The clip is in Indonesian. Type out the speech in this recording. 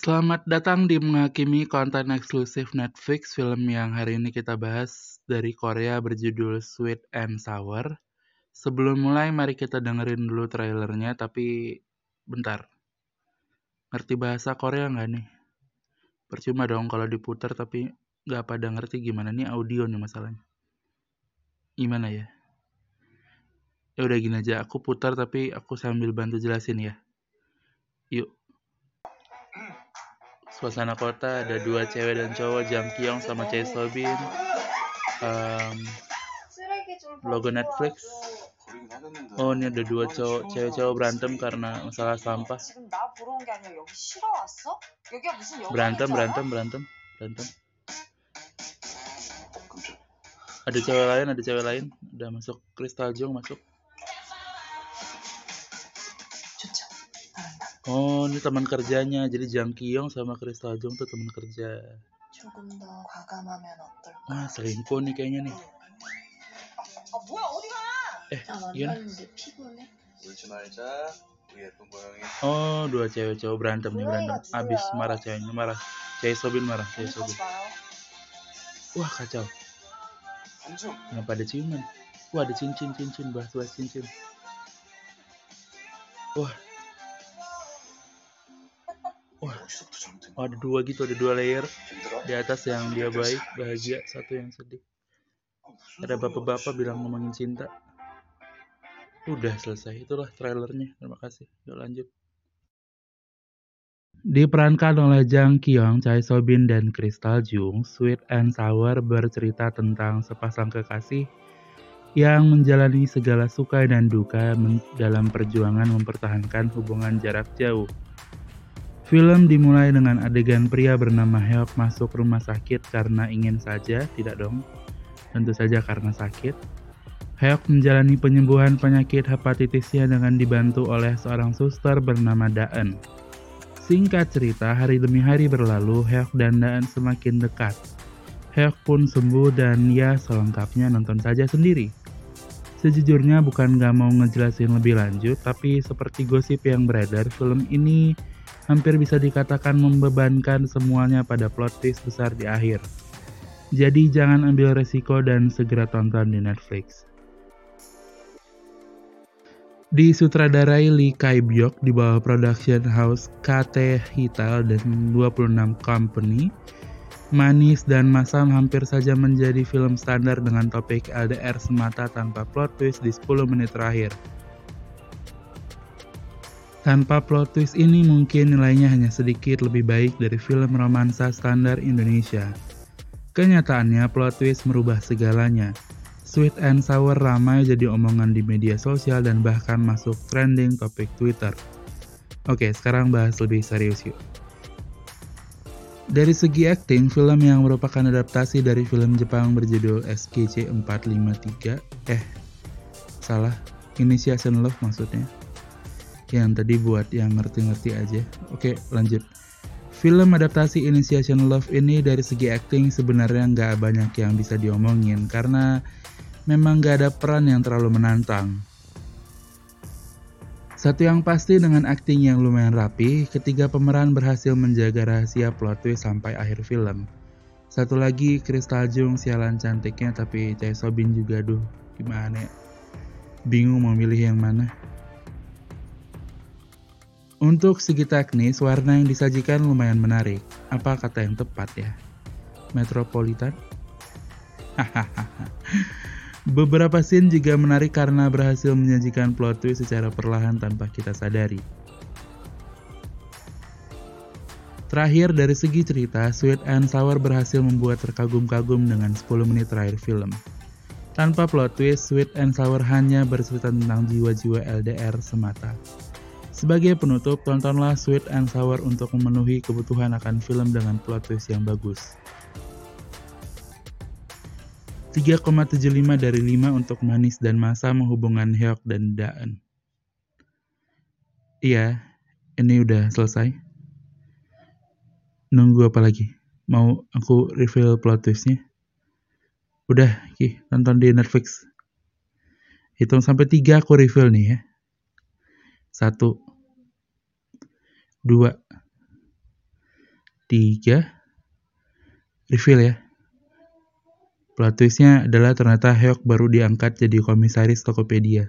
Selamat datang di menghakimi konten eksklusif Netflix film yang hari ini kita bahas dari Korea berjudul Sweet and Sour. Sebelum mulai mari kita dengerin dulu trailernya tapi bentar. Ngerti bahasa Korea nggak nih? Percuma dong kalau diputar tapi nggak pada ngerti gimana nih audio nih masalahnya. Gimana ya? Ya udah gini aja, aku putar tapi aku sambil bantu jelasin ya. Yuk. Suasana kota ada dua cewek dan cowok Jang Kyung sama Chae Sobin. Um, logo Netflix. Oh ini ada dua cowok cewek cowok berantem karena masalah sampah. Berantem berantem berantem berantem. Ada cewek lain ada cewek lain. Udah masuk Crystal Jung masuk. Oh, ini teman kerjanya. Jadi Jang Kyung sama Crystal Jung tuh teman kerja. Wah, selingkuh nih kayaknya nih. Eh, iya. Oh, dua cewek cowok berantem nih berantem. Abis marah ceweknya marah. Cewek Sobin marah, cewek Sobin. Wah, kacau. Kenapa ada ciuman? Wah, ada cincin, cincin, bahas-bahas cincin. Wah, Wah, oh, ada dua gitu, ada dua layer di atas yang dia baik, bahagia, satu yang sedih. Ada bapak-bapak bilang ngomongin cinta. Udah selesai, itulah trailernya. Terima kasih. Yuk lanjut. Diperankan oleh Jang Kyung, Chai Sobin, dan Crystal Jung, Sweet and Sour bercerita tentang sepasang kekasih yang menjalani segala suka dan duka dalam perjuangan mempertahankan hubungan jarak jauh. Film dimulai dengan adegan pria bernama Hyuk masuk rumah sakit karena ingin saja, tidak dong, tentu saja karena sakit. Hyuk menjalani penyembuhan penyakit hepatitisnya dengan dibantu oleh seorang suster bernama Daen. Singkat cerita, hari demi hari berlalu, Hyuk dan Daen semakin dekat. Hyuk pun sembuh dan ya selengkapnya nonton saja sendiri. Sejujurnya bukan gak mau ngejelasin lebih lanjut, tapi seperti gosip yang beredar, film ini hampir bisa dikatakan membebankan semuanya pada plot twist besar di akhir. Jadi jangan ambil resiko dan segera tonton di Netflix. Disutradarai Lee Kai Byok di bawah production house KT Hital dan 26 Company, Manis dan Masam hampir saja menjadi film standar dengan topik LDR semata tanpa plot twist di 10 menit terakhir. Tanpa plot twist ini mungkin nilainya hanya sedikit lebih baik dari film romansa standar Indonesia. Kenyataannya plot twist merubah segalanya. Sweet and Sour ramai jadi omongan di media sosial dan bahkan masuk trending topik Twitter. Oke, sekarang bahas lebih serius yuk. Dari segi acting, film yang merupakan adaptasi dari film Jepang berjudul SKC 453, eh, salah, Initiation Love maksudnya yang tadi buat yang ngerti-ngerti aja. Oke, lanjut. Film adaptasi Initiation Love ini dari segi acting sebenarnya nggak banyak yang bisa diomongin karena memang nggak ada peran yang terlalu menantang. Satu yang pasti dengan acting yang lumayan rapi, ketiga pemeran berhasil menjaga rahasia plot twist sampai akhir film. Satu lagi, Crystal Jung sialan cantiknya tapi Chae Sobin juga duh gimana ya. Bingung mau milih yang mana. Untuk segi teknis, warna yang disajikan lumayan menarik. Apa kata yang tepat ya? Metropolitan? Beberapa scene juga menarik karena berhasil menyajikan plot twist secara perlahan tanpa kita sadari. Terakhir, dari segi cerita, Sweet and Sour berhasil membuat terkagum-kagum dengan 10 menit terakhir film. Tanpa plot twist, Sweet and Sour hanya bercerita tentang jiwa-jiwa LDR semata. Sebagai penutup, tontonlah Sweet and Sour untuk memenuhi kebutuhan akan film dengan plot twist yang bagus. 3,75 dari 5 untuk Manis dan Masa menghubungkan Hyuk dan Daen. Iya, ini udah selesai. Nunggu apa lagi? Mau aku reveal plot twistnya? Udah, Ki, tonton di Netflix. Hitung sampai 3 aku reveal nih ya. Satu, dua, reveal ya. Plot twistnya adalah ternyata Heok baru diangkat jadi komisaris Tokopedia.